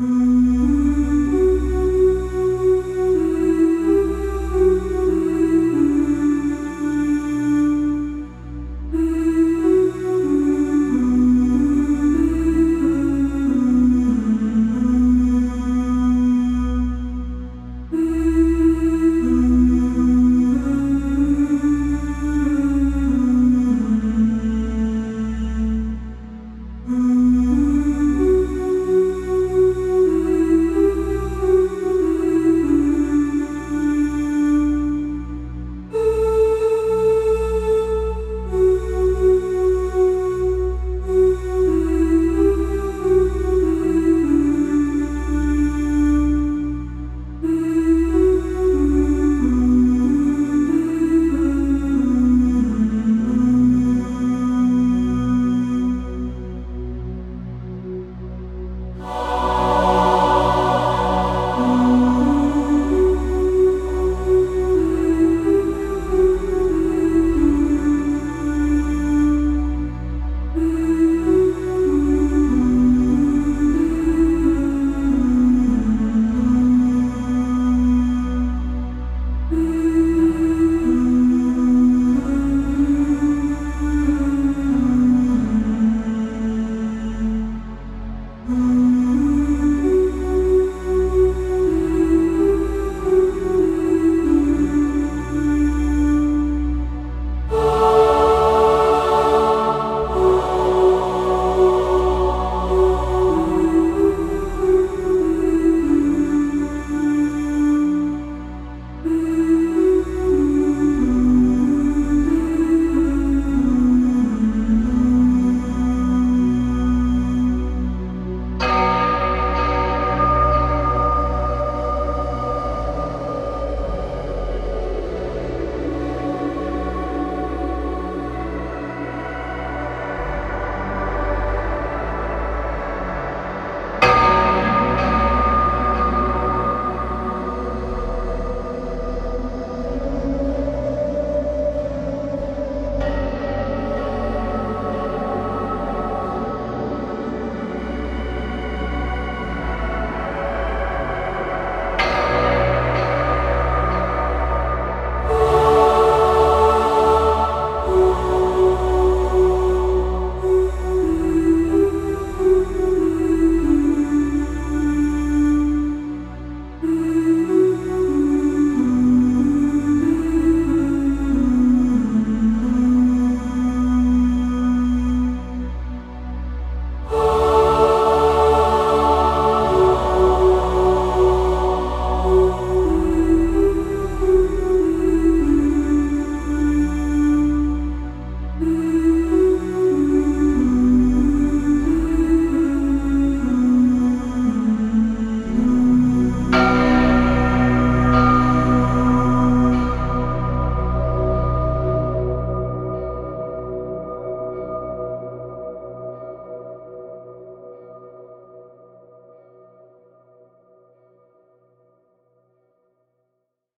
Mm-hmm.